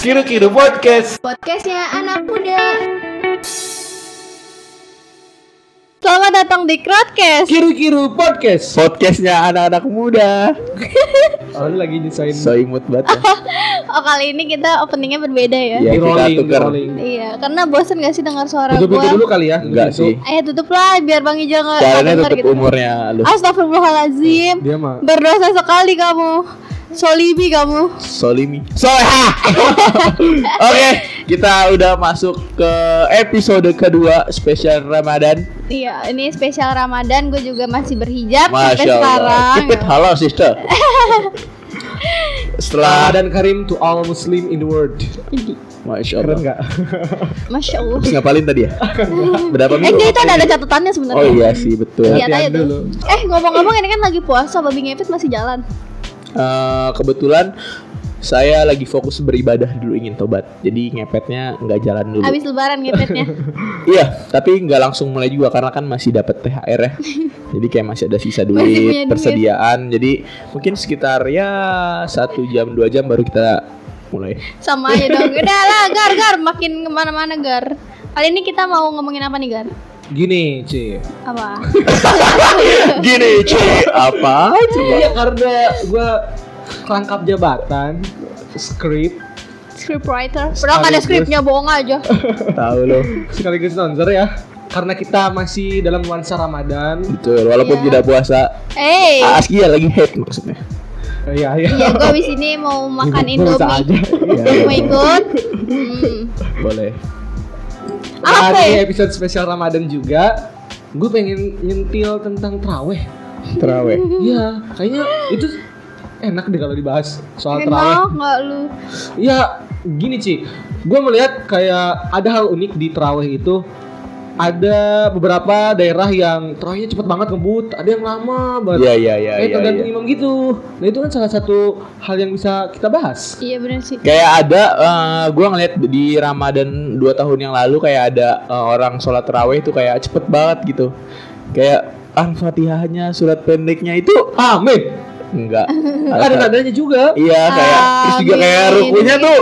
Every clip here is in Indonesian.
Kiru Kiru Podcast. Podcastnya anak muda. Selamat datang di Crowdcast. Kiru Kiru Podcast. Podcastnya anak-anak muda. Oh, ini lagi desain So imut banget. Ya. Oh kali ini kita openingnya berbeda ya. Iya, kita tuker. rolling. Iya, karena bosen gak sih dengar suara Tutup gua? dulu kali ya. Enggak Tutup. sih. Ayo tutup lah biar Bang Ijo nggak nggak Caranya tutup gitu. umurnya lu. Astagfirullahalazim. Dia mah. Berdosa sekali kamu. Solibi kamu. Solimi. Soleha. Oke, kita udah masuk ke episode kedua spesial Ramadan. Iya, ini spesial Ramadan. Gue juga masih berhijab sampai Masya Allah. sekarang. Keep it halal, sister. Setelah Ramadan Karim to all Muslim in the world. Masya Keren Allah. enggak? Masya Allah. Terus ngapalin tadi ya? Berapa Eh minggu? enggak itu ada ada catatannya sebenarnya. Oh iya sih betul. Lihat aja Latihan tuh. dulu. Eh ngomong-ngomong ini kan lagi puasa, babi ngepet masih jalan. Eh, kebetulan saya lagi fokus beribadah dulu ingin tobat. Jadi ngepetnya nggak jalan dulu. Habis lebaran ngepetnya. Iya, tapi nggak langsung mulai juga karena kan masih dapat THR ya. Jadi kayak masih ada sisa duit. persediaan. Jadi mungkin sekitar ya satu jam dua jam baru kita mulai. Sama aja dong. Udah lah, Gar, Gar, makin ke mana-mana Gar. Kali ini kita mau ngomongin apa nih Gar? Gini, Ci. Apa? Gini, Ci, apa? Coba. Iya karena gua rangkap jabatan skrip Scriptwriter. Padahal nggak ada skripnya, bohong aja. Tahu loh. sekaligus sponsor ya. Karena kita masih dalam nuansa Ramadan. Betul, walaupun Iya. tidak puasa. Eh, Askia lagi hate maksudnya. Iya, iya. iya gue abis ini mau makan Gua bisa aja. Indomie. Iya. Mau ikut? Hmm. Boleh. Apa Nah, di ya? episode spesial Ramadan juga gue pengen nyentil tentang traweh. Terawih. Iya, kayaknya itu enak deh kalau dibahas soal terawih. Enak nggak lu? Ya gini Ci, gue melihat kayak ada hal unik di terawih itu. Ada beberapa daerah yang terawihnya cepet banget ngebut, ada yang lama banget. Iya, iya, iya, Kayak iya, tergantung iya. imam gitu. Nah itu kan salah satu hal yang bisa kita bahas. Iya bener sih. Kayak ada eh, gua ngeliat di Ramadan dua tahun yang lalu kayak ada eh, orang sholat terawih itu kayak cepet banget gitu. Kayak al-fatihahnya surat pendeknya itu Amin. enggak. Ada nadanya juga. Iya kayak terus juga kayak rukunya tuh.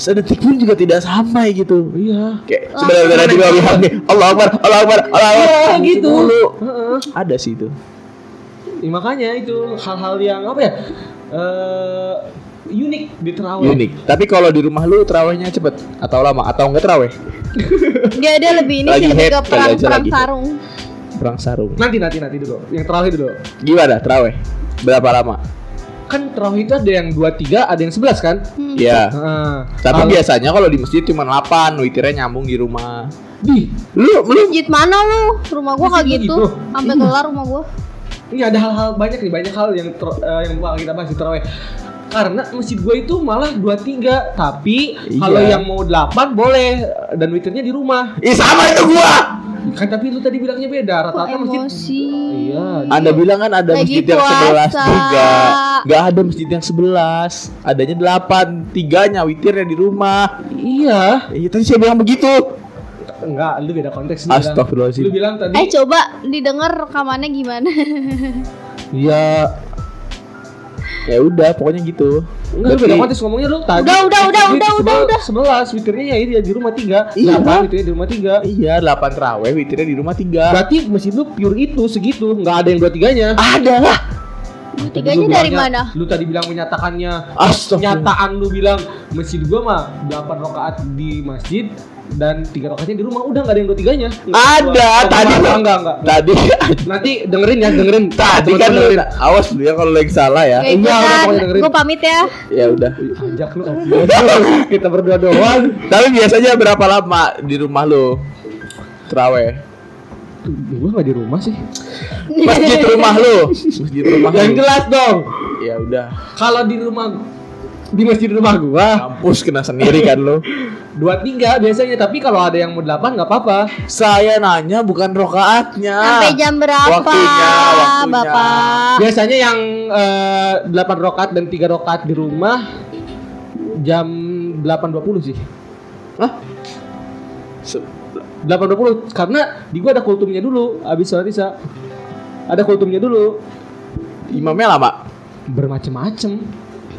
Sedetik pun juga tidak sampai gitu. Iya. Kayak sebenarnya di bawah bihamdi Allah Akbar, Allah Akbar, Allah Akbar. Iya, gitu. Heeh. Ada sih itu. Ya, makanya itu hal-hal yang apa ya? eh unik di terawih. Unik. Tapi kalau di rumah lu terawihnya cepet atau lama atau enggak terawih? Dia ada lebih ini Lagi sih lebih ke perang perang lagi. sarung. Perang sarung. Nanti nanti nanti dulu. Yang terawih dulu. Gimana terawih? Berapa lama? Kan terawih itu ada yang 23, ada yang 11 kan? Hmm. Iya. Heeh. Tapi Kalau- biasanya kalau di masjid cuma 8, witirnya nyambung di rumah. di Lu lu Masjid mana lu? Rumah gua nggak gitu. gitu. Sampai kelar rumah gua. ini ada hal-hal banyak nih, banyak hal yang ter, eh, yang bakal kita bahas di terawih. Karena masjid gue itu malah 23, tapi Iya. kalau yang mau 8 boleh dan witirnya di rumah. Ih sama itu gua. Kan tapi lu tadi bilangnya beda, rata-rata masjid emosi? Iya. Anda bilang kan ada Lagi masjid yang 11 puasa. juga. Gak ada masjid yang 11. Adanya 8, tiganya witirnya di rumah. Iya. Iya tadi saya bilang begitu. Enggak, lu beda konteks lu bilang. Astagfirullahaladzim. Lu bilang tadi Eh coba didengar rekamannya gimana? Iya. Ya udah pokoknya gitu. Enggak, lu beda konteks ngomongnya lu tadi. Udah, udah, udah, Masjid udah, udah, udah. 11, witirnya ya dia di rumah 3. Iya. 8 witirnya di rumah 3. Iya 8 terawih witirnya di rumah 3 Berarti masjid lu pure itu segitu, nggak ada yang dua tiganya. Ada lah. Tiganya dari mana? Lu tadi bilang menyatakannya. Astagfirullah. Kenyataan lu bilang masjid gua mah 8 rakaat di masjid dan tiga rakaatnya di rumah udah nggak ada yang dua tiganya. Ada tadi enggak enggak enggak. Tadi Nanti dengerin ya, dengerin. tadi kan lu awas lu ya kalau lu yang salah ya. Gak Enggak, udah, ikutan. pokoknya dengerin. Gue pamit ya. Ya udah. Ajak lu. Kita berdua doang. Tapi biasanya berapa lama di rumah lu? Terawih. Gua nggak di rumah sih. Masjid rumah lu. Masjid rumah Yang jelas dong. Ya udah. Kalau di rumah di masjid rumah gua Kampus kena sendiri kan lu. dua tiga biasanya tapi kalau ada yang mau delapan nggak apa-apa Saya nanya bukan rokaatnya. Sampai jam berapa, Waktunya, waktunya. Bapak? biasanya yang eh, delapan rokat dan tiga rokat di rumah jam 8.20 sih Hah? Se- 8.20 karena di gua ada kultumnya dulu habis sholat isya ada kultumnya dulu Imamnya lama. bermacam-macam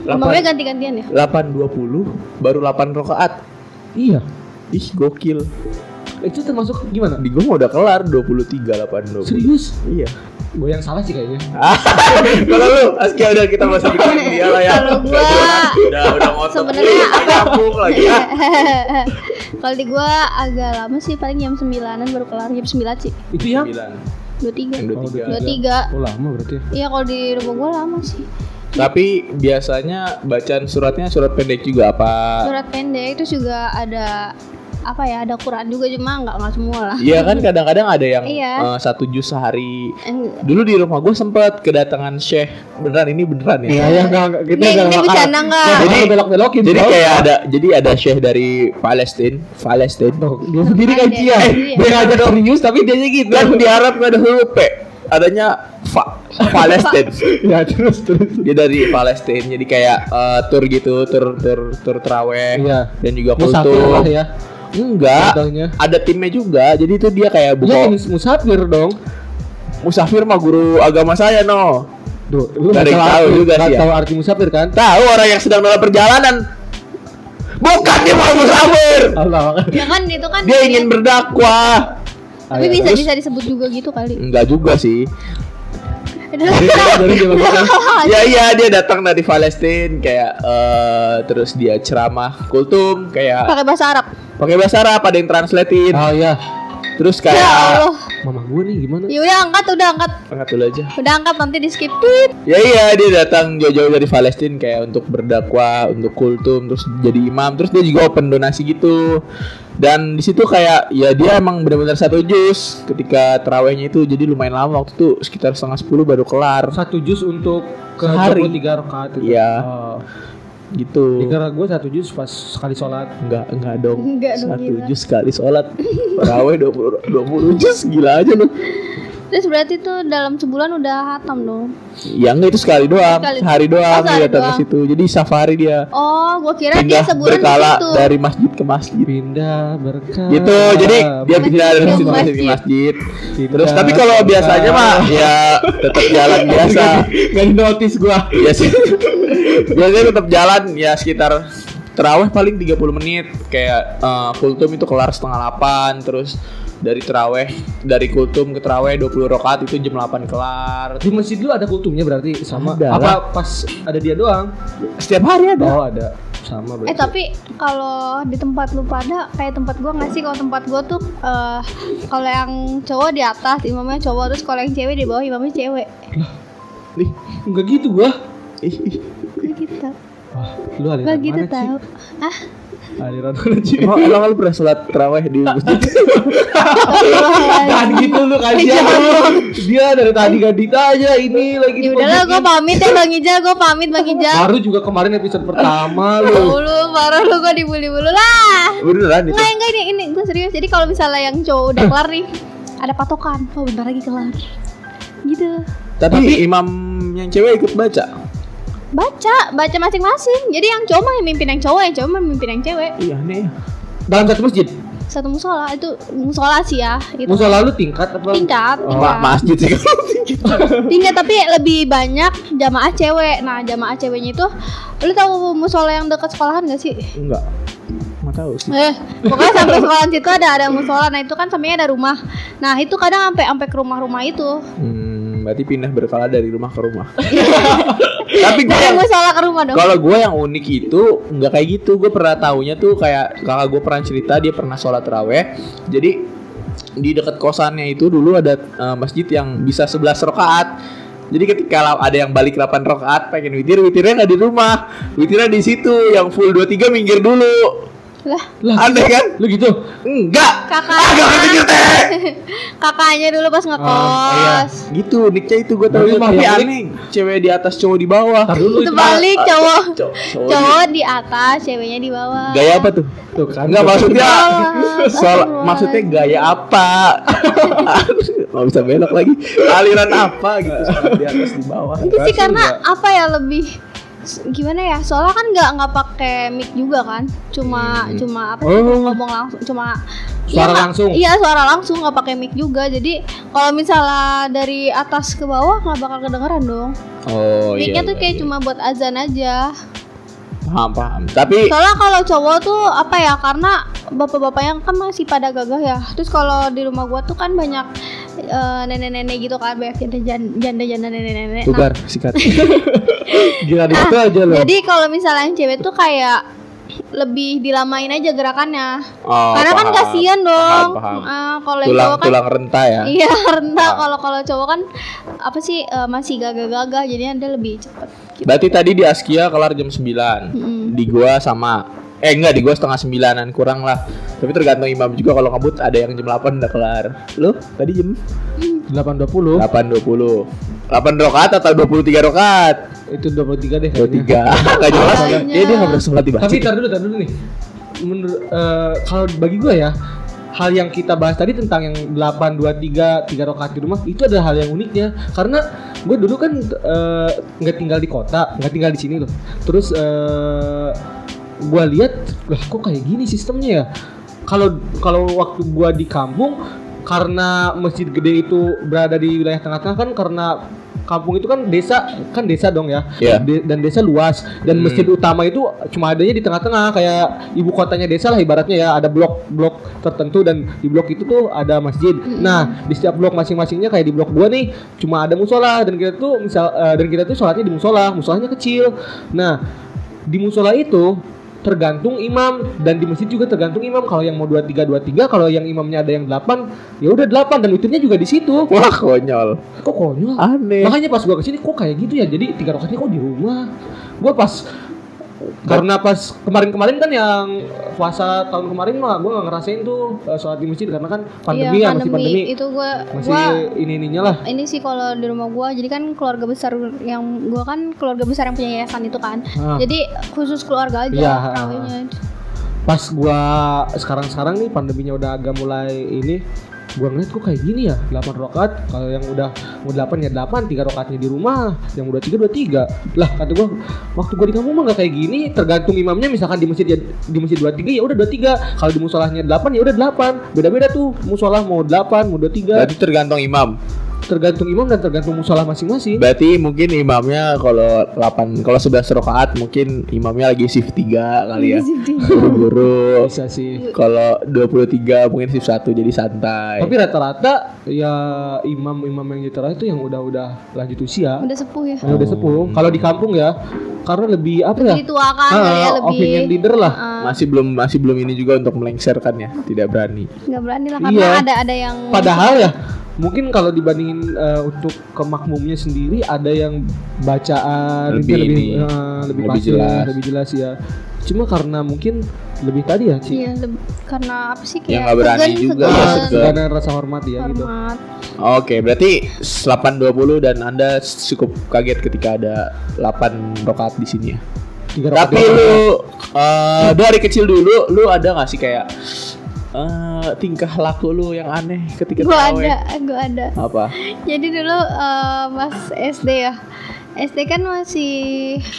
Imamnya ganti-gantian ya? 8.20 baru 8 rakaat. Iya. Ih, gokil. Itu termasuk gimana? Di gua udah kelar 23 8 20. Serius? Iya. Gue yang salah sih kayaknya. Kalau lu, Askia udah kita masuk ke dia lah ya. Kalau gua udah udah ngotot. sebenarnya apa? nyambung lagi. ya. Kalau di gua agak lama sih paling jam 9-an baru kelar jam 9 sih. Itu yang 9. 23. Yang Oh, 23. 23. Oh lama berarti. Iya kalau di rumah gua lama sih. Tapi biasanya bacaan suratnya surat pendek juga apa? Surat pendek itu juga ada apa ya ada Quran juga cuma nggak nggak semua lah. Iya kan kadang-kadang ada yang Iya. eh, satu juz sehari. Eng- Dulu di rumah gue sempat kedatangan Syekh. Beneran ini beneran ya? Iya ya enggak enggak kita ini bakal- bercanda nggak? Jadi Jadi- belok-belokin. Jadi kayak ada jadi ada Syekh dari Palestina, Palestina. Dia sendiri kan Ada, dia. iya. Dia ngajak serius tapi dia gitu. Dan di Arab nggak ada huruf P, adanya fa Palestina. ya terus terus. Dia dari Palestina, jadi kayak eh, tur gitu, tur tur tur teraweh Iya. dan juga kultur. ya. Enggak, Contohnya. ada timnya juga. Jadi itu dia kayak buka mus- musafir dong. musafir mah guru agama saya no. Duh, lu nggak tahu arti- juga sih ya. tahu arti musafir kan? Tahu orang yang sedang dalam perjalanan. Bukan dia mau musafir. Allah. Ya kan itu kan Dia ingin berdakwah. Tapi bisa terus- bisa disebut juga gitu kali. Enggak juga sih. Dari ya iya dia datang dari Palestina kayak eh terus dia ceramah kultum kayak Pakai bahasa Arab. pakai bahasa Arab ada yang translatein. Oh iya. Terus Ya kayak Allah. Mama gue nih gimana? Ya udah angkat, udah angkat. angkat dulu aja. Udah angkat nanti di skip. Ya iya dia datang jauh-jauh dari Palestina kayak untuk berdakwah, untuk kultum, terus jadi imam, terus dia juga open donasi gitu. Dan di situ kayak ya dia emang benar-benar satu jus ketika terawihnya itu jadi lumayan lama waktu itu sekitar setengah sepuluh baru kelar Satu jus untuk ke Sehari. 23 rakaat itu. Iya. Oh. gitu. Dikira gue satu jus pas sekali sholat. Enggak, enggak dong. Enggak dong, Satu gila. jus sekali sholat. Terawih 20 20 jus gila aja lu. Terus berarti tuh dalam sebulan udah hatam dong. Ya enggak itu sekali doang, Sekali. sehari doang Oh, dia datang ke situ. Jadi safari dia. Oh, gua kira dia sebulan di berkala situ. dari masjid ke masjid. Pindah berkah. gitu jadi dia pindah dari ke masjid ke masjid ke masjid. Pindah terus tapi kalau biasanya mah ya tetap jalan biasa Gak di notice gua. ya sih biasanya tetap jalan ya sekitar terawih paling 30 menit kayak eh, kultum itu kelar setengah 8 terus dari terawih dari kultum ke terawih 20 rakaat itu jam 8 kelar Di masjid dulu ada kultumnya berarti sama. Ada Apa pas ada dia doang? setiap hari ada Oh ada. Sama berarti. Eh tapi kalau di tempat lu pada kayak tempat gua nggak sih kalau tempat gua tuh eh, kalau yang cowok di atas imamnya cowok terus kalau yang cewek di bawah imamnya cewek. nih Enggak gitu gua. ih, ih. Gak gitu. Wah, lu Gak gitu tahu. Ah, Aliran Ci? emang, emang lu pernah sholat terawih di masjid Jangan gitu lu kasihan lu. Dia dari tadi gak ditanya ini lagi ya udahlah gua pamit ya Bang Ijal, gua pamit Bang Ijal. Baru juga kemarin episode pertama lu. Dulu parah lu gua dibully mulu lah. beneran itu Enggak, enggak ini ini gue serius. Jadi kalau misalnya yang cowok udah kelar nih, ada patokan. Oh, bentar lagi kelar. Gitu. tapi, imam yang cewek ikut baca Baca, baca masing-masing. Jadi yang cowok yang mimpin yang cowok, yang cowok mimpin yang cewek. iya ya Dalam satu masjid. Satu musola itu musola sih ya. Gitu. Musola lu tingkat apa? tingkat, Oh, tingkat. Masjid sih tingkat tapi lebih banyak jamaah cewek. Nah, jamaah ceweknya itu lu tahu musola yang dekat sekolahan gak sih? enggak nggak tahu sih Eh, pokoknya sampai sekolahan situ ada ada musola. Nah, itu kan sampingnya ada rumah. Nah, itu kadang sampai sampai ke rumah-rumah itu. Hmm, berarti pindah berkala dari rumah ke rumah. Tapi gue yang musola ke rumah dong. kalau gue yang unik itu nggak kayak gitu. Gue pernah tahunya tuh kayak kakak gue pernah cerita dia pernah sholat raweh. Jadi di dekat kosannya itu dulu ada eh, masjid yang bisa 11 rakaat. Jadi ketika ada yang balik 8 rakaat pengen witir, witirnya nggak di rumah, witirnya di situ yang full 23 minggir dulu. Lah, Lah, Aneh kan? lu gitu. Enggak. kakak. Ah, gak mikir teh. kakaknya dulu pas ngekos. Gitu, niknya itu gue tahu. Tapi yang aneh, cewek di atas cowok di bawah. Tar dulu itu balik cowok. Cowok, cowok di- Cowok di atas, ceweknya di bawah. Gaya apa tuh? Tuh kan. Enggak maksudnya soal maksudnya gaya apa? Nggak bisa belok lagi. Aliran apa gitu di atas di bawah. Itu sih karena apa ya lebih gimana ya? Soalnya kan nggak nggak pakai mic juga kan. Cuma Hmm. cuma apa Oh. ngomong langsung cuma Suara Iya, langsung. Iya suara langsung nggak pakai mic juga. Jadi kalau misalnya dari atas ke bawah nggak bakal kedengeran dong. Oh iya. Mic-nya tuh iya, kayak iya. cuma buat azan aja. paham paham. Tapi Soalnya kalau cowok tuh apa ya? Karena bapak-bapaknya kan masih pada gagah ya. Terus kalau di rumah gua tuh kan banyak eh, nenek-nenek gitu kan, banyak janda- janda-janda nenek-nenek. Nah, bubar sikat. Gila gitu aja loh. jadi kalau misalnya yang cewek tuh kayak lebih dilamain aja gerakannya. Oh, Karena kan paham. kasihan dong. Paham, paham. Eh, kalau yang Tulang cowok kan tulang renta ya. Iya rendah Ah. kalau kalau cowok kan apa sih eh, masih gagah-gagah jadinya dia lebih cepet. Gitu. Berarti tadi di Askia kelar jam 9 Mm-mm. Di gua sama Eh enggak di gua setengah sembilanan kurang lah Tapi tergantung imam juga kalau ngebut ada yang jam 8 udah kelar Lu tadi jam 820 8.20 8 rokat atau 23 rokat? itu 23 deh kayaknya. 23 Gak jelas. Ya dia gak pernah sholat di Tapi tar dulu, tar dulu nih. Menurut eh, kalau bagi gue ya, hal yang kita bahas tadi tentang yang 8 2 3 3 rakaat di rumah itu ada hal yang uniknya karena gue dulu kan eh, nggak tinggal di kota, nggak tinggal di sini loh. Terus eh gue lihat lah kok kayak gini sistemnya ya. Kalau kalau waktu gue di kampung karena masjid gede itu berada di wilayah tengah-tengah kan karena kampung itu kan desa kan desa dong ya Iya. De- dan desa luas dan Hmm. masjid utama itu cuma adanya di tengah-tengah kayak ibu kotanya desa lah ibaratnya ya ada blok-blok tertentu dan di blok itu tuh ada masjid. Nah di setiap blok masing-masingnya kayak di blok gua nih cuma ada musola dan kita tuh misal eh, dan kita tuh sholatnya di musola, musolanya kecil. Nah di musola itu tergantung imam. Dan di masjid juga tergantung imam. Kalau yang mau 23 23 kalau yang imamnya ada yang 8 ya udah 8 dan witirnya juga di situ. Wah konyol. Kok konyol? Aneh. Makanya pas gua ke sini kok kayak gitu ya. Jadi tiga rokatnya kok di rumah. Gua pas karena pas kemarin-kemarin kan yang puasa tahun kemarin mah gua nggak ngerasain tuh eh, sholat di masjid karena kan pandemi iya, ya masih pandemi. Itu gua Masih gua ini ininya lah. ini sih kalau di rumah gua jadi kan keluarga besar yang gua kan keluarga besar yang punya yayasan itu kan. Ah. Jadi khusus keluarga aja Iya, terawihnya. Pas gua sekarang-sekarang nih pandeminya udah agak mulai ini gua ngeliat kok kayak gini ya 8 rokat kalau yang udah mau 8 ya 8 tiga rokatnya di rumah yang udah tiga dua tiga. Lah kata gua waktu gua di kampung mah gak kayak gini tergantung imamnya misalkan di masjid ya di masjid dua tiga ya udah dua tiga. Kalau di musolahnya 8 ya udah 8 beda beda tuh musolah mau 8 mau 23 Berarti tergantung imam tergantung imam dan tergantung musolah masing-masing. Berarti mungkin imamnya kalau 8 Kalau 11 rokaat mungkin imamnya lagi shift 3 kali ya. Buru-buru. Bisa sih. Kalau 23 mungkin shift 1 jadi santai. Tapi rata-rata ya imam-imam yang di terakhir itu yang udah-udah lanjut usia. Udah sepuh ya. yang udah sepuh. Kalau di kampung ya karena lebih apa ya? Lebih tua kan ya Ah, lebih. opinion leader lah. Ah, Masih belum masih belum ini juga untuk melengsarkan ya Tidak berani. Nggak berani lah karena Iya. ada ada yang Padahal ya mungkin kalau dibandingin eh, untuk ke makmumnya sendiri ada yang bacaan Lebih lebih ini, eh, lebih, lebih pasti, jelas. lebih jelas ya. Cuma karena mungkin lebih tadi ya sih. Iya, karena apa sih kayak Yang nggak berani segan, juga, segan, ya, rasa hormat ya gitu. hormat. Oke berarti 8.20 dan Anda cukup kaget ketika ada 8 rokaat di sini ya Tapi lu eh, dari kecil dulu lu ada gak sih kayak eh, tingkah laku lu yang aneh ketika Gua tarawih? ada, gua ada. Apa? Jadi dulu eh, pas SD ya. SD kan masih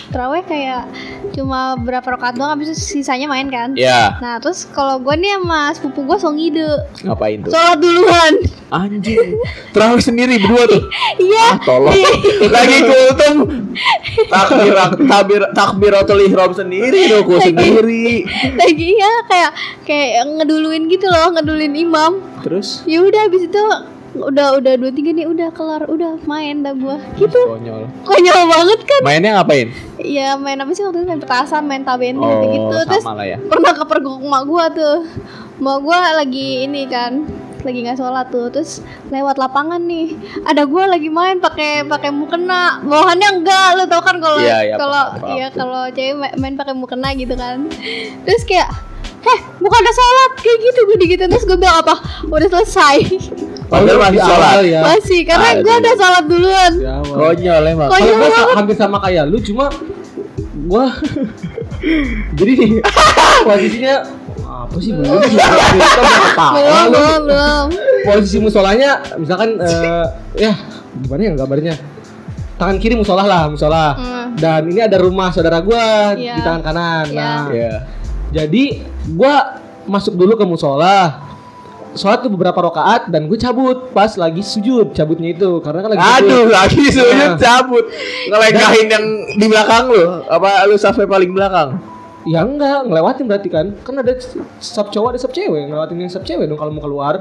terawih kayak cuma berapa rakaat doang habis itu sisanya main kan. Ya, Nah, terus kalau gua nih sama sepupu gua song ide. ngapain tuh? Sholat duluan. Anjing. Terawih sendiri berdua tuh. Iya. Ah, tolong. Lagi kultum takbir takbir takbiratul ihram sendiri ruku sendiri. Lagi ya kayak kayak ngeduluin gitu loh, ngeduluin imam. Terus Ya udah habis itu udah udah dua tiga nih udah kelar udah main dah gua. Gitu. konyol. konyol banget kan? Mainnya ngapain? ya main apa sih waktu itu? Main petasan main taben Oh, gitu terus sama lah ya. pernah kepergok emak gua tuh. Emak gua lagi ini kan lagi nggak sholat tuh. Terus lewat lapangan nih ada gua lagi main pakai pakai mukena. Bawahannya enggak lo tau kan kalau Iya, iya, kalau iya kalau cewek main, main pakai mukena gitu kan. Terus kayak heh bukan ada sholat? Kayak gitu gue digituin. Terus gue bilang apa? Udah selesai Padahal masih sholat. ya. masih karena Aduh. gue udah sholat duluan. Konyol emang. Konyol. Kalau gue hampir sama kayak lu cuma gua jadi posisinya apa sih belum sih? Belum lu. belum belum posisi musolanya misalkan eh, ya gimana ya gambarnya tangan kiri musolah lah musolah Hmm. dan ini ada rumah saudara gua Iya. di tangan kanan Iya. nah Iya. jadi gua masuk dulu ke musola sholat tuh beberapa rakaat dan gue cabut pas lagi sujud cabutnya itu karena kan lagi sujud. Aduh, lagi sujud Nah. cabut. Ngelengkahin yang di belakang lu. Apa lu sampai paling belakang? Ya enggak, ngelewatin berarti kan. Kan ada sub cowok ada sub cewek, ngelewatin yang sub cewek dong kalau mau keluar.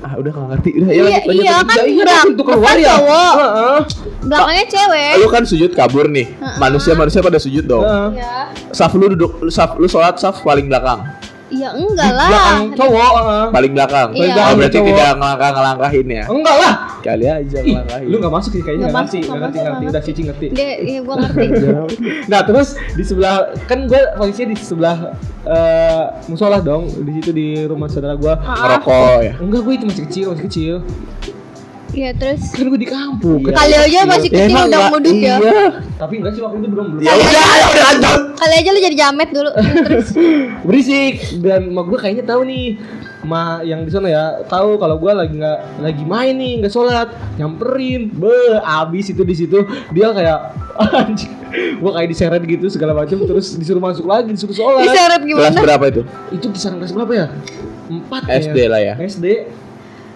Ah, udah gak ngerti. Udah, ya Iya, lanjut, iya lanjut. kan Ya, iya, belak- pintu keluar ya. cowok, Heeh. belakangnya cewek. Lu kan sujud kabur nih. Manusia manusia pada sujud dong. Heeh. Iya. Saf lu duduk, saf lu sholat saf paling belakang. Ya enggak lah. Belakang cowok, heeh. Paling belakang. Iya. Oh, berarti Cowok. tidak ngelangkah ngelangkahin ya. Enggak lah. Kali aja ngelangkahin. lu gak masuk sih kayaknya Nggak nggak ngerti, nggak ngerti, ngerti, udah cici ngerti. Dia, iya gua ngerti. Nah terus di sebelah kan gue posisinya di sebelah eh musola dong di situ di rumah saudara gue. Ah, Ngerokok ya. Enggak gue itu masih kecil masih kecil. Iya terus Kan gue di kampung. Iya. kali aja masih kecil emang udah nggak- ngudut ya. Iya. Tapi enggak sih waktu itu belum belum. Ya udah, ya udah lanjut. Kali aja lu jadi jamet dulu. terus berisik dan mak gue kayaknya tahu nih ma yang di sana ya tahu kalau gue lagi nggak lagi main nih nggak sholat nyamperin be abis itu di situ dia kayak anjing gue kayak diseret gitu segala macam terus disuruh masuk lagi disuruh sholat diseret Kelas gimana? berapa itu? itu kisaran kelas berapa ya empat SD lah ya. SD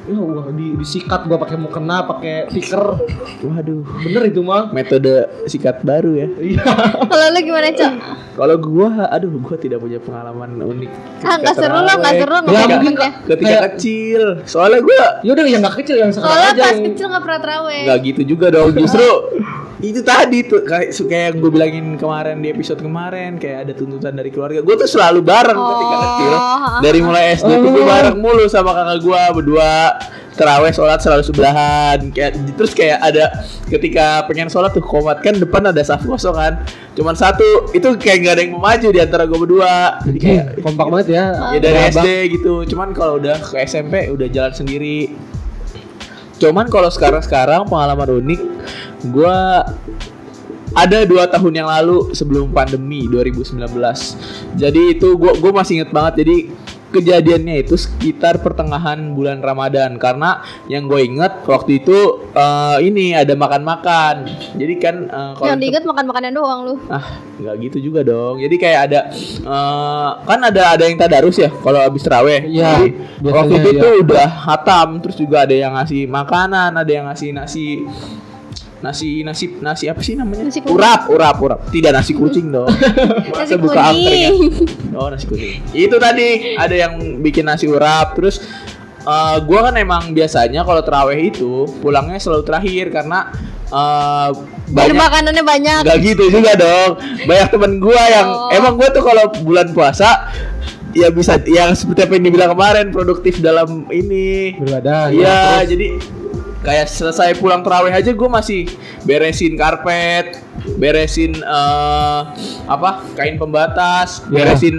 Ya, wah, di, disikat gua pakai mukena, pakai stiker. Waduh. Bener itu mah. Metode sikat baru ya. Iya. Kalau lu gimana, Cok? Kalau gua, aduh, gua tidak punya pengalaman unik. Ah, nggak ketika seru lah, nggak terawih. seru, nggak Ya, ada mungkin temennya. Ketika Kayak- kecil, soalnya gua Ya udah yang nggak kecil yang sekarang Soalnya aja. pas yang- kecil nggak pernah terawih. nggak gitu juga dong. Justru itu tadi tuh kayak kayak yang gue bilangin kemarin di episode kemarin kayak ada tuntutan dari keluarga. Gue tuh selalu bareng ketika Oh. kecil. Dari mulai SD tuh gue Oh. bareng mulu sama kakak gua berdua terawih sholat selalu sebelahan kayak terus kayak ada ketika pengen sholat tuh komat kan depan ada saf kosong kan cuman satu itu kayak nggak ada yang mau maju di antara gue berdua jadi kayak kompak banget ya. ya dari Abang. SD gitu cuman kalau udah ke SMP udah jalan sendiri cuman kalau sekarang sekarang pengalaman unik gua ada dua tahun yang lalu sebelum pandemi 2019 jadi itu gua gua masih inget banget. Jadi kejadiannya itu sekitar pertengahan bulan Ramadan karena yang gue inget waktu itu eh, ini ada makan-makan jadi kan eh, kalau Yang di diinget makan makanan doang lu. Ah, nggak gitu juga dong. Jadi kayak ada eh, kan ada ada yang tadarus ya kalau habis terawih. Iya, Jadi biasanya waktu itu tuh udah hatam, terus juga ada yang ngasih makanan, ada yang ngasih nasi nasi nasi nasi apa sih namanya? Nasi urap, urap, urap. Tidak nasi kucing dong. Nasi buka angkringan? kuning. Oh, nasi kuning. Itu tadi ada yang bikin nasi urap, terus eh, gua kan emang biasanya kalau terawih itu pulangnya selalu terakhir karena eh, Dan banyak makanannya banyak. Gak gitu juga dong. Banyak temen gua yang Oh. emang gua tuh kalau bulan puasa ya bisa yang seperti apa yang dibilang kemarin produktif dalam ini. Beribadah. ya, Iya, terus. jadi kayak selesai pulang terawih aja gue masih beresin karpet, beresin eh, apa kain pembatas, Iya. beresin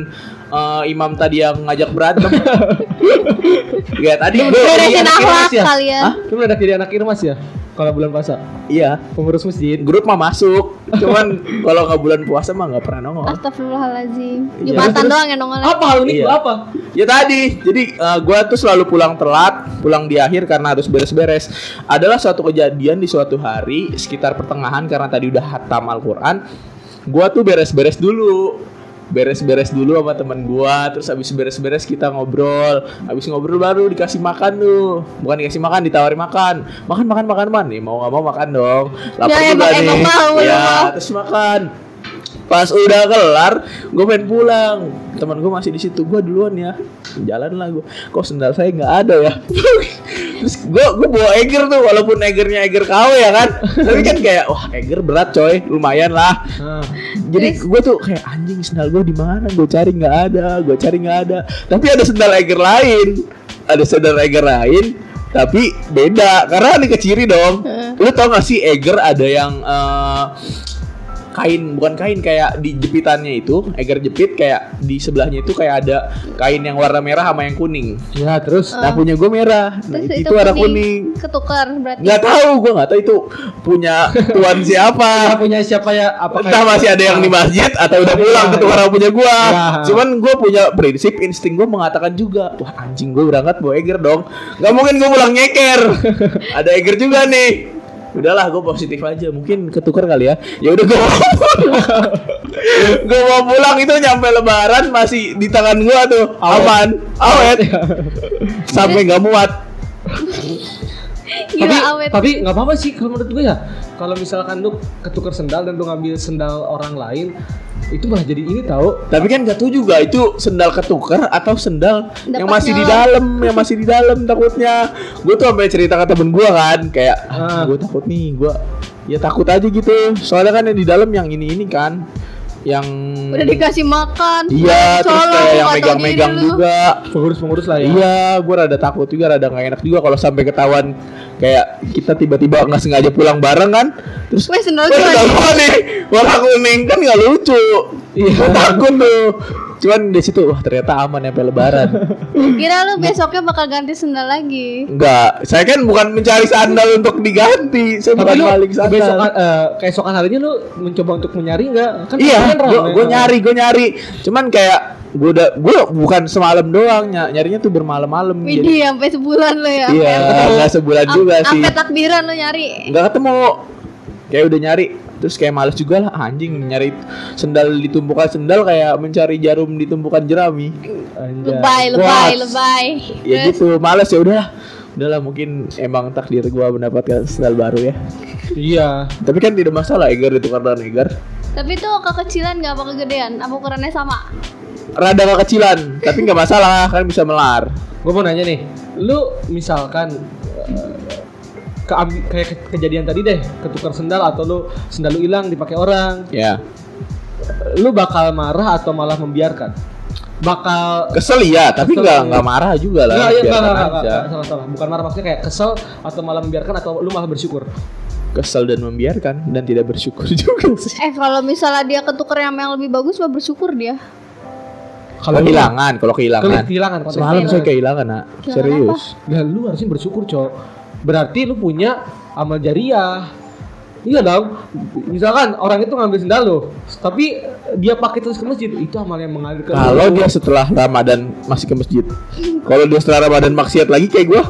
eh, imam tadi yang ngajak berantem. ya tadi Lu gua- beresin Beresin anak akhlak Irmas ya? kalian. Hah? Lu udah jadi anak irmas ya? Kalau bulan puasa, iya pengurus masjid. grup mah masuk, cuman kalau nggak bulan puasa mah nggak pernah nongol. Astagfirullahaladzim. Iya. Jumatan Terus- doang yang nongol. Apa hal unik Iya. apa? Ya tadi, jadi eh, gua tuh selalu pulang telat, pulang di akhir karena harus beres-beres. Adalah suatu kejadian di suatu hari sekitar pertengahan karena tadi udah hatam Al-Qur'an. Gua tuh beres-beres dulu. Beres-beres dulu sama temen gua, terus habis beres-beres kita ngobrol. Habis ngobrol baru dikasih makan tuh. Bukan dikasih makan, ditawari makan. Makan makan makan man. Nih mau nggak mau makan dong. Lapar Ya, juga emang- nih. emang mau, ya, emang terus makan. Pas udah kelar, gue pengen pulang. Teman gue masih di situ. Gue duluan ya. Jalan lah gue. Kok sendal saya nggak ada ya? Terus gue gue bawa Eger tuh, walaupun Egernya Eger KW ya kan. Tapi kan kayak wah Eger berat coy, lumayan lah. Nah, Jadi gue tuh kayak anjing sendal gue di mana? Gue cari nggak ada, gue cari nggak ada. Tapi ada sendal Eger lain, ada sendal Eger lain. Tapi beda karena dikeciri dong. Lu tau gak sih Eger ada yang eh, kain bukan kain kayak di jepitannya itu Eger jepit kayak di sebelahnya itu kayak ada kain yang warna merah sama yang kuning. ya terus Nah punya gue merah, nah, Terus itu, warna kuning. Ketukar berarti. Nggak tahu, gue nggak tahu itu punya tuan siapa. Ah, punya siapa ya? Apa Entah masih ada yang di masjid atau udah pulang Iya, ke tukar punya gua. Iya. Cuman gua punya prinsip insting gua mengatakan juga, wah anjing gua berangkat bawa Eger dong. Gak mungkin gua pulang nyeker. ada Eger juga nih. Udahlah gue positif aja. Mungkin ketukar kali ya. Ya udah gue gue mau pulang itu nyampe lebaran masih di tangan gue tuh. Aman. Awet. Sampai nggak muat. Gila tapi awet. tapi nggak apa-apa sih kalau menurut gue ya. Kalau misalkan lu ketukar sendal dan lu ngambil sendal orang lain itu malah jadi ini tahu tapi kan gak tahu juga itu sendal ketukar atau sendal yang masih di Dapatnya. dalam yang masih di dalam takutnya gue tuh sampai cerita ke temen gue kan kayak Ah. ah, gue takut nih gue ya takut aja gitu soalnya kan yang di dalam yang ini ini kan yang Udah dikasih makan. iya terus colong, kayak yang nggak megang-megang juga pengurus-pengurus lah ya Iya, gue rada takut juga, rada gak enak juga kalau sampai ketahuan kayak kita tiba-tiba nggak sengaja pulang bareng kan, terus Weh sendal gue nih warna kuning kan nggak lucu. Iya. Takut tuh. Cuman di situ wah ternyata aman sampai lebaran. Kira lu besoknya bakal ganti sendal lagi. Enggak, saya kan bukan mencari sandal untuk diganti. Saya tapi bukan maling sandal. besokan eh, keesokan harinya lu mencoba untuk mencari nggak kan iya, kan gue nyari, gue nyari. Cuman kayak gue udah gue bukan semalam doang ny- nyarinya tuh bermalam-malam. jadi- Widih sampai sebulan lu ya. Iya, nggak sebulan juga sih. Sampai takbiran lu nyari. nggak ketemu kayak udah nyari terus kayak males juga lah anjing nyari sendal di tumpukan sendal kayak mencari jarum di tumpukan jerami Anjay. Lebay, lebay, Wah. lebay. ya Terus, gitu males ya udahlah udahlah mungkin emang takdir gua mendapatkan sendal baru ya iya tapi kan tidak masalah Egar ditukar dengan Egar Tapi tuh kekecilan gak apa kegedean? Apa ukurannya sama? rada kekecilan tapi nggak masalah kan bisa melar gue mau nanya nih lu misalkan keambi- kayak ke- kejadian tadi deh ketukar sendal atau lu sendal lu hilang dipakai orang ya lu bakal marah atau malah membiarkan bakal kesel iya tapi nggak nggak marah juga lah Enggak, iya, enggak, biarkan enggak, enggak, aja. enggak, salah, salah. Bukan marah maksudnya kayak kesel atau malah membiarkan atau lu malah bersyukur. kesel dan membiarkan dan tidak bersyukur juga sih Eh kalau misalnya dia ketuker yang yang lebih bagus mah bersyukur dia. kalau kehilangan kalau kehilangan Kalau kehilangan konteksnya. semalam saya kehilangan nak Kehilangan serius Ya lu harusnya bersyukur, Cok. Berarti lu punya amal jariah. Iya dong. Misalkan orang itu ngambil sendal lu, tapi dia pakai terus ke masjid, itu amal yang mengalir ke Kalau dia setelah Ramadan masih ke masjid. Kalau dia setelah Ramadan maksiat lagi kayak gua,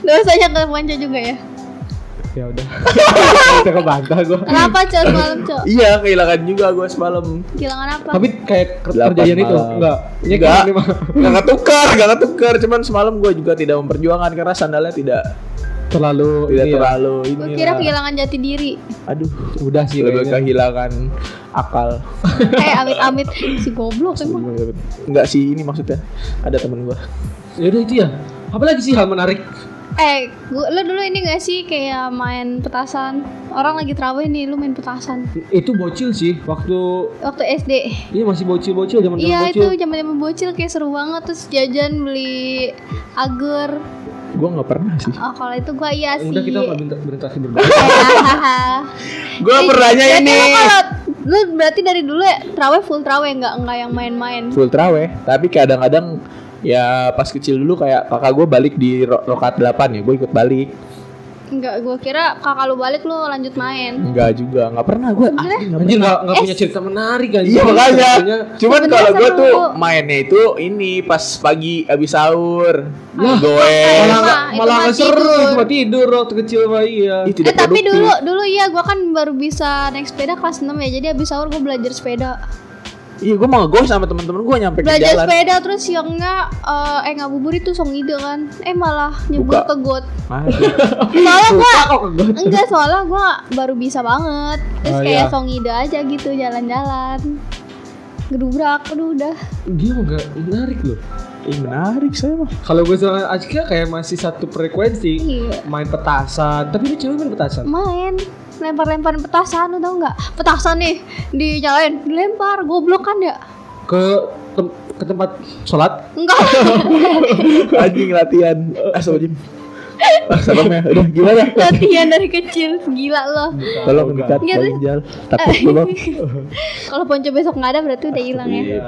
Dosanya ke Ponco juga ya. ya udah. Kita kebantah gua. Kenapa cok semalam cok? iya kehilangan juga gua semalam. Kehilangan apa? Tapi kayak ke- Delapan kejadian itu enggak. Ini Enggak. kan lima. Enggak ketukar, enggak ketukar. Cuman semalam gua juga tidak memperjuangkan karena sandalnya tidak terlalu tidak ini ya. terlalu ini. Gue kira kehilangan jati diri. Aduh, Udah sih lebih kayaknya. kehilangan akal. Eh amit-amit si goblok emang. Enggak sih ini maksudnya. Ada temen gua. Ya udah itu ya. Apalagi sih hal menarik? Eh, gua, lo dulu ini gak sih kayak main petasan? Orang lagi terawih nih, lu main petasan. Itu bocil sih waktu Waktu SD. Iya masih bocil-bocil zaman Iya bocil. itu zaman zaman bocil kayak seru banget terus jajan beli agar. Gua nggak pernah sih. Oh kalau itu gua iya sih. Udah kita nggak berinteraksi berbeda. Gua Eh, pernahnya berarti ini Lu kalau lu berarti dari dulu ya terawih full terawih nggak nggak yang main-main. full traweh, tapi kadang-kadang ya pas kecil dulu kayak kakak gue balik di ro- rokat 8 ya, gue ikut balik. Enggak, gua kira kakak lu balik lu lanjut main. Enggak juga, nggak pernah gue Anjir nggak nggak Eh, punya cerita menarik kan? Iya makanya. Cuman kalau gue tuh mainnya itu ini pas pagi abis sahur, Lah, goes. Malah malah seru tidur. cuma tidur waktu kecil mah iya. Eh tidak tapi dulu dulu iya gua kan baru bisa naik sepeda kelas 6 ya. Jadi abis sahur gua belajar sepeda. Iya, gue mau ngegoes sama temen-temen gue nyampe ke Belajar jalan. sepeda terus siangnya eh eh ngabuburit tuh song ide kan. Eh malah nyebur Buka. ke got. Soalnya kegot? enggak soalnya gua baru bisa banget. Terus Oh, kayak iya. song ide aja gitu jalan-jalan. Gedubrak, aduh udah. Dia mah nggak menarik loh. Ih, menarik saya mah. Kalau gue sama Ajka kayak masih satu frekuensi Iya. main petasan. Tapi lu cewek main petasan. Main lempar-lemparin petasan tau nggak? Petasan nih dinyalain, dilempar, goblok kan ya? Ke tem- ke tempat sholat. Enggak. Anjing latihan. Astagfirullahaladzim. Ah, serem ya. Udah gimana? Latihan dari kecil, gila loh. Tolong dikat Iya, paling jal. Takut gue bang. Kalau ponco besok nggak ada berarti udah hilang ya. Iya.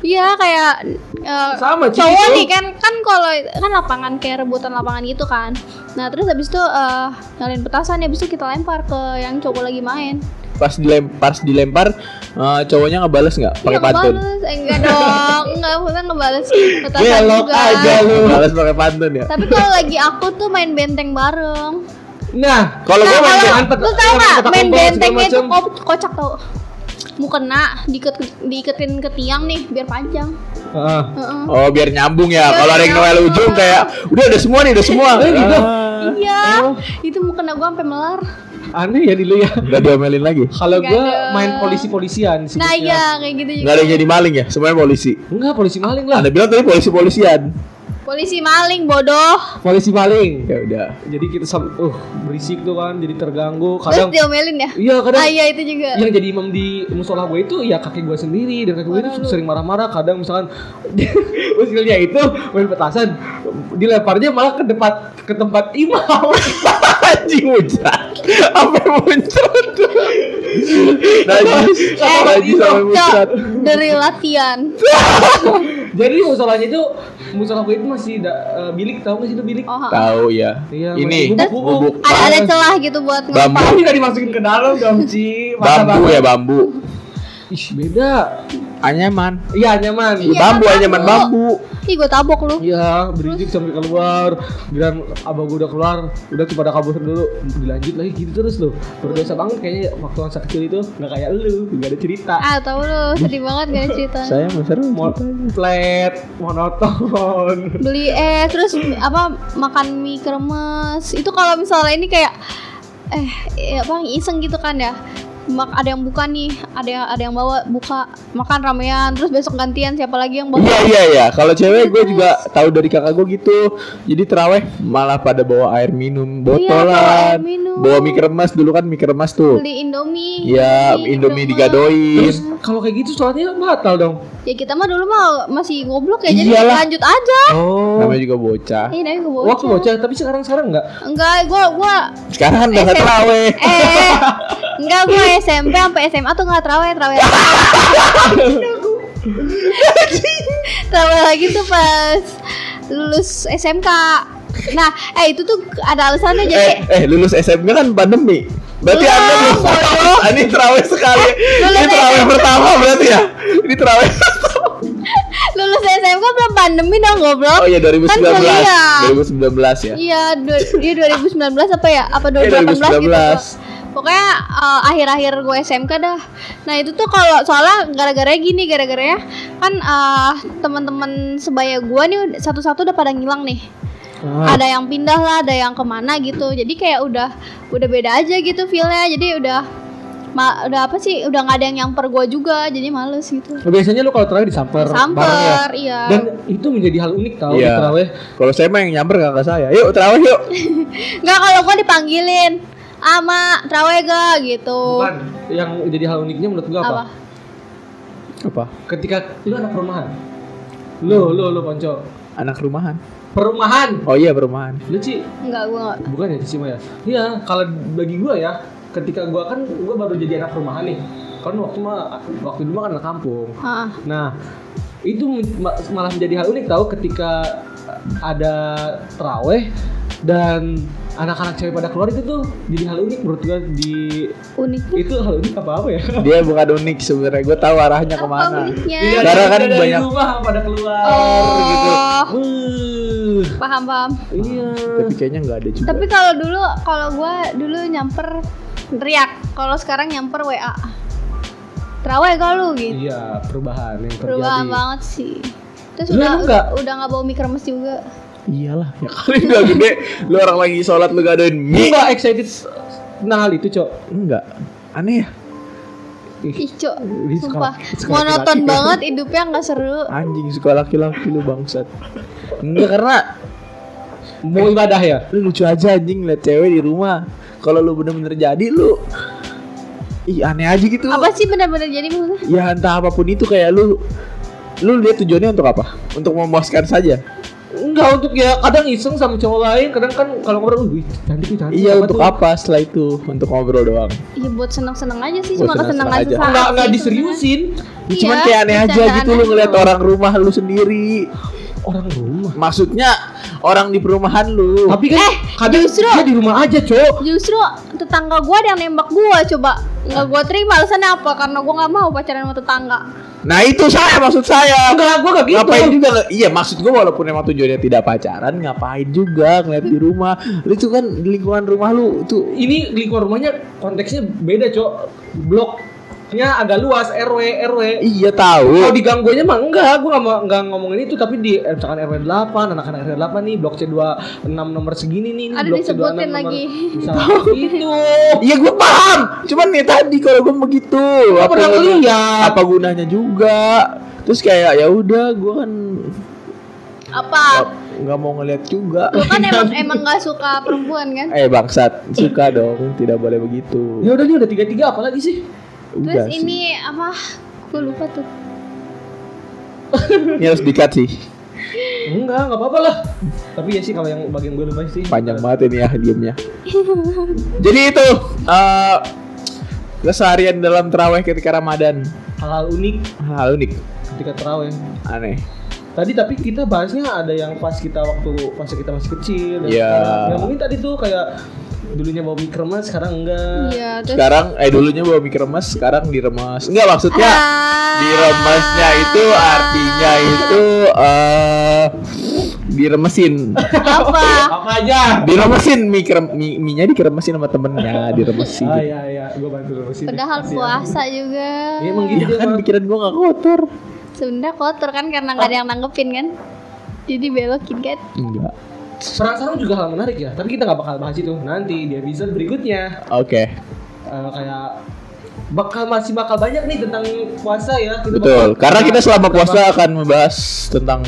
Iya kayak eh, Sama, cowok itu. nih kan kan kalau kan lapangan kayak rebutan lapangan gitu kan. Nah terus habis itu eh nyalain petasan habis itu kita lempar ke yang cowok lagi main. Pas dilempar, pas dilempar, eh, cowoknya ngebales nggak? Pakai Iya, pantun. ngebales. Eh, enggak dong, enggak maksudnya ngebales Belok juga. aja lu. Balas pakai pantun ya. Tapi kalau lagi aku tuh main benteng bareng. Nah, Kalau Nah, gue main pet- lu tau nggak main bentengnya itu kocak tau mau kena diikat diiketin ke tiang nih biar panjang Heeh. Heeh. Oh biar nyambung ya. Kalau ada yang Noel ujung kayak udah ada semua nih, udah semua. Ah. iya Oh. itu mau kena gua sampai melar aneh ya dulu ya. Udah diomelin lagi. Kalau Nggak gua ada. main polisi-polisian sih. nah iya kayak gitu juga Nggak ada yang jadi maling ya, semuanya polisi. Enggak, polisi maling lah. Anda bilang tadi polisi-polisian. polisi maling bodoh Polisi maling. Ya udah. Jadi kita sam uh berisik tuh kan, jadi terganggu. terus Kadang diomelin ya Iya, kadang ah iya itu juga yang jadi imam di musola gue itu ya kakek gue sendiri dan kakek gue itu sering marah-marah kadang misalkan usilnya itu main petasan dilemparnya malah ke tempat ke tempat imam Anjing muncrat. Apa yang muncrat? Najis. Eh, Najis sampai muncrat. dari latihan jadi musolanya itu musola gue itu masih da, eh, bilik tahu nggak sih itu bilik oh. Tahu ya. Iya, Ini bubuk, bubuk ada ada celah gitu buat Bambu. ngelempar Tapi nggak dimasukin ke dalam dong Ci Masa bambu ya bambu. Ih beda Anyaman. Iya nyaman Iya, bambu bambu. anyaman bambu. ih gue tabok lu Iya, berisik sampai keluar. Bilang abang gue udah keluar, udah tuh pada kabur dulu. Dilanjut lagi gitu terus loh. Berdosa banget kayaknya waktu masa kecil itu nggak kayak lu, nggak ada cerita. ah tau lu sedih banget gak ada ceritanya Saya mau seru. Mau flat, monoton. beli es terus apa makan mie kremes itu kalau misalnya ini kayak eh eh, apa iseng gitu kan ya Mak, ada yang buka nih ada yang ada yang bawa buka makan ramean terus besok gantian siapa lagi yang bawa Iya iya iya. Kalau cewek gue juga tahu dari kakak gue gitu. Jadi teraweh malah pada bawa air minum Iya, bawa botolan. air minum. Bawa mie kremes dulu kan mie kremes tuh. beli indomie Iya, Indomie kremes. digadoin. Terus kalau kayak gitu sholatnya batal dong. ya kita mah dulu mah masih goblok ya jadi Iyalah. lanjut aja Oh. Namanya juga bocah. ini namanya gue bocah Waktu bocah, tapi sekarang sekarang nggak. enggak gua gua Sekarang kan udah teraweh. eh enggak gua SMP sampai SMA tuh nggak terawih terawih terawih lagi tuh pas lulus SMK nah eh itu tuh ada alasannya Eh, jadi eh lulus SMK kan pandemi. Berarti Anda belum bodoh. Ini terawih sekali. Lulus Ini terawih pertama berarti ya. Ini terawih. lulus SMK belum pandemi dong goblok Oh iya 2019. Kan kuliah. 2019 ya. iya du- iya 2019 apa ya apa Iya, 2018 gitu 2019. Pokoknya eh, akhir-akhir gue SMK dah nah itu tuh kalau soalnya gara-gara gini gara-gara ya kan eh, teman-teman sebaya gue nih satu-satu udah pada ngilang nih Ah. ada yang pindah lah ada yang ke mana gitu jadi kayak udah udah beda aja gitu feelnya jadi udah ma- udah apa sih udah nggak ada yang nyamper gue juga jadi males gitu Nah, Biasanya lu kalau terawih disamper, bareng ya. samper iya Dan itu menjadi hal unik tau di Iya. terawih. Kalau saya mah yang nyamper kakak saya. Yuk terawih yuk. nggak kalau gue dipanggilin ama trawe ga gitu Bukan. Yang jadi hal uniknya menurut gua apa? apa Apa? Ketika lu anak perumahan. Lu, lu, lu Ponco. Anak rumahan. Perumahan. Oh iya perumahan. Lu Ci, Enggak, gue enggak. bukan ya Ci ya? Iya, kalau bagi gua ya, ketika gua kan gua baru jadi anak perumahan nih. Kan waktu mah waktu dulu mah kan anak kampung. Heeh. Nah, itu ma- malah menjadi hal unik tahu ketika ada teraweh dan anak-anak cewek pada keluar itu tuh jadi hal unik menurut gua di Uniknya itu hal unik apa apa ya? Dia bukan unik sebenarnya. Gue tahu arahnya apa ke mana. uniknya? Tidak Karena kan dari banyak- rumah pada keluar Oh. gitu. Uh, Paham, paham. iya. Tapi kayaknya nggak ada juga. Tapi kalau dulu kalau gua dulu nyamper teriak. Kalau sekarang nyamper WA. Terawih gak lu gitu. Iya, perubahan yang terjadi. Perubahan banget sih. Terus Lu udah nggak? udah nggak bawa mie kremes juga. Iyalah, ya kali udah gede. Lu orang lagi sholat lu gadoin Lu mie. nggak excited tentang hal itu, Cok? Enggak. Aneh ya. Ih, Cok, sumpah monoton banget hidupnya nggak seru. Anjing suka laki-laki lu bangsat. Enggak karena Mau ibadah ya? lu lucu aja anjing liat cewek di rumah. Kalau lu bener-bener jadi lu Ih aneh aja gitu. Apa sih benar-benar jadi maksudnya? Ya entah apa pun itu kayak lu lu lihat tujuannya untuk apa? Untuk memuaskan saja. Enggak untuk ya kadang iseng sama cowok lain, kadang kan kalau ngobrol, wih cantik cantik. Iya untuk tuh?" apa setelah itu? Untuk ngobrol doang. Iya buat seneng-seneng aja sih, Buat cuma kesenangan aja. Enggak enggak diseriusin. Ya, cuman Iya, kayak aneh aja gitu lu ngeliat orang rumah lu sendiri. Orang rumah. Maksudnya orang di perumahan lu. Tapi kan Eh, kadang justru- dia di rumah aja, Cok. Justru tetangga gua ada yang nembak gua coba nggak gua terima alasannya apa? Karena gua nggak mau pacaran sama tetangga. Nah itu saya maksud saya. Enggak, gua gak gitu. Ngapain juga? Iya maksud gua walaupun emang tujuannya tidak pacaran, ngapain juga ngeliat di rumah. Lu itu kan di lingkungan rumah lu itu Ini lingkungan rumahnya konteksnya beda, Cok. Bloknya agak luas, RW, RW. iya Kalau tahu. di gangguannya mah enggak, gua enggak mau enggak ngomongin itu tapi di eh, misalkan RW 8, anak-anak RW 8 nih, blok C26 nomor segini nih, Ada blok disebutin C26 nomor lagi. misalkan gitu. Iya gua paham. Cuman nih tadi kalau gua begitu. Gua pernah guna- ngeliat. Apa gunanya juga? Terus kayak ya udah gua kan Apa? nggak- nggak mau ngeliat juga. Lu kan emang emang gak suka perempuan kan? Eh bangsat, suka dong, tidak boleh begitu. Ya udah nih udah tiga-tiga apa lagi sih? Terus Udah sih. ini apa? Gue lupa tuh. Ini harus dikat sih. Enggak, enggak apa-apa lah. Tapi ya sih kalau yang bagian gue lupa sih. Panjang banget ini ya diemnya. Jadi itu eh keseharian dalam terawih ketika Ramadan. Hal-hal unik Hal unik, ketika terawih. aneh. Tadi tapi kita bahasnya ada yang pas kita waktu pas kita masih kecil. Iya. sekarang. Ya mungkin tadi tuh kayak dulunya bawa mie kremes, sekarang enggak. Iya, terus Sekarang eh dulunya bawa mie remes, sekarang diremes. Enggak maksudnya Ah. diremesnya itu artinya itu eh diremesin. apa? Apa aja? Diremesin mie krem, mie, mie-nya dikeremesin sama temennya, diremesin. Ah iya iya, gue bantu sini. Padahal Kasihan. puasa juga. Iya, emang Ya gitu kan emang. pikiran gua gak kotor. Sebenarnya kotor kan karena nggak ada yang nanggepin kan. Jadi belokin kan. Enggak. Perang sarung juga hal menarik ya, tapi kita nggak bakal bahas itu nanti di episode berikutnya. Oke. Eh, kayak bakal masih bakal banyak nih tentang puasa ya. Kita Betul. bakal- Karena kita selama puasa akan membahas tentang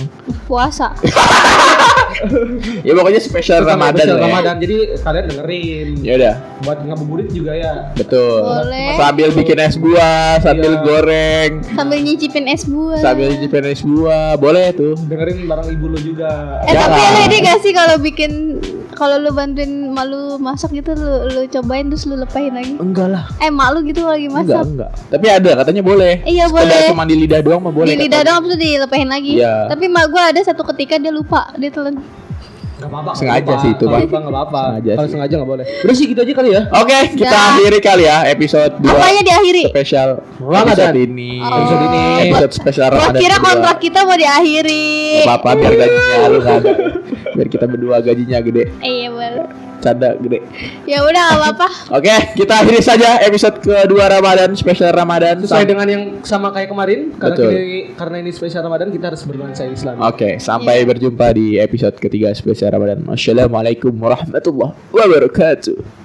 Puasa. ya pokoknya spesial Ramadan spesial lah ya. Ramadan. Jadi kalian dengerin. Ya udah. Buat ngabuburit juga ya. Betul. Boleh. Sambil bikin es buah, sambil Iya. goreng, Sambil nyicipin es buah. sambil nyicipin es buah, boleh tuh. Dengerin bareng ibu lu juga. Eh tapi ini gak sih kalau bikin kalau lu bantuin malu masak gitu lu lu cobain terus lu lepahin lagi. Enggak lah. Eh mak lu gitu lagi Enggak, masak. enggak. Tapi ada katanya boleh. Iya, Sekedar boleh. cuma di lidah doang mah boleh. di lidah katanya. doang terus dilepahin lagi. Iya. Tapi mak gua ada satu ketika dia lupa dia telan. Gak apa-apa. Sengaja sih itu, Nggak Bang. apa-apa. Sengaja Kalau sengaja nggak boleh. Udah sih gitu aja kali ya. Oke, kita Dah. akhiri kali ya episode 2 Apanya diakhiri? spesial Ramadan. episode ini. Oh. Episode ini. Episode spesial Gua Ramadan. kira kontrak kita mau diakhiri. Gak apa-apa biar gajinya lu nggak ada. Biar kita berdua gajinya gede. Iya boleh. Canda gede. Ya udah gak apa-apa. Oke, kita akhiri saja episode kedua Ramadan spesial Ramadan. Sesuai Sam- dengan yang sama kayak kemarin karena Betul. ini, karena ini spesial Ramadan kita harus bernuansa Islam. Oke, sampai berjumpa di episode ketiga spesial Ramadan. Wassalamualaikum warahmatullahi wabarakatuh.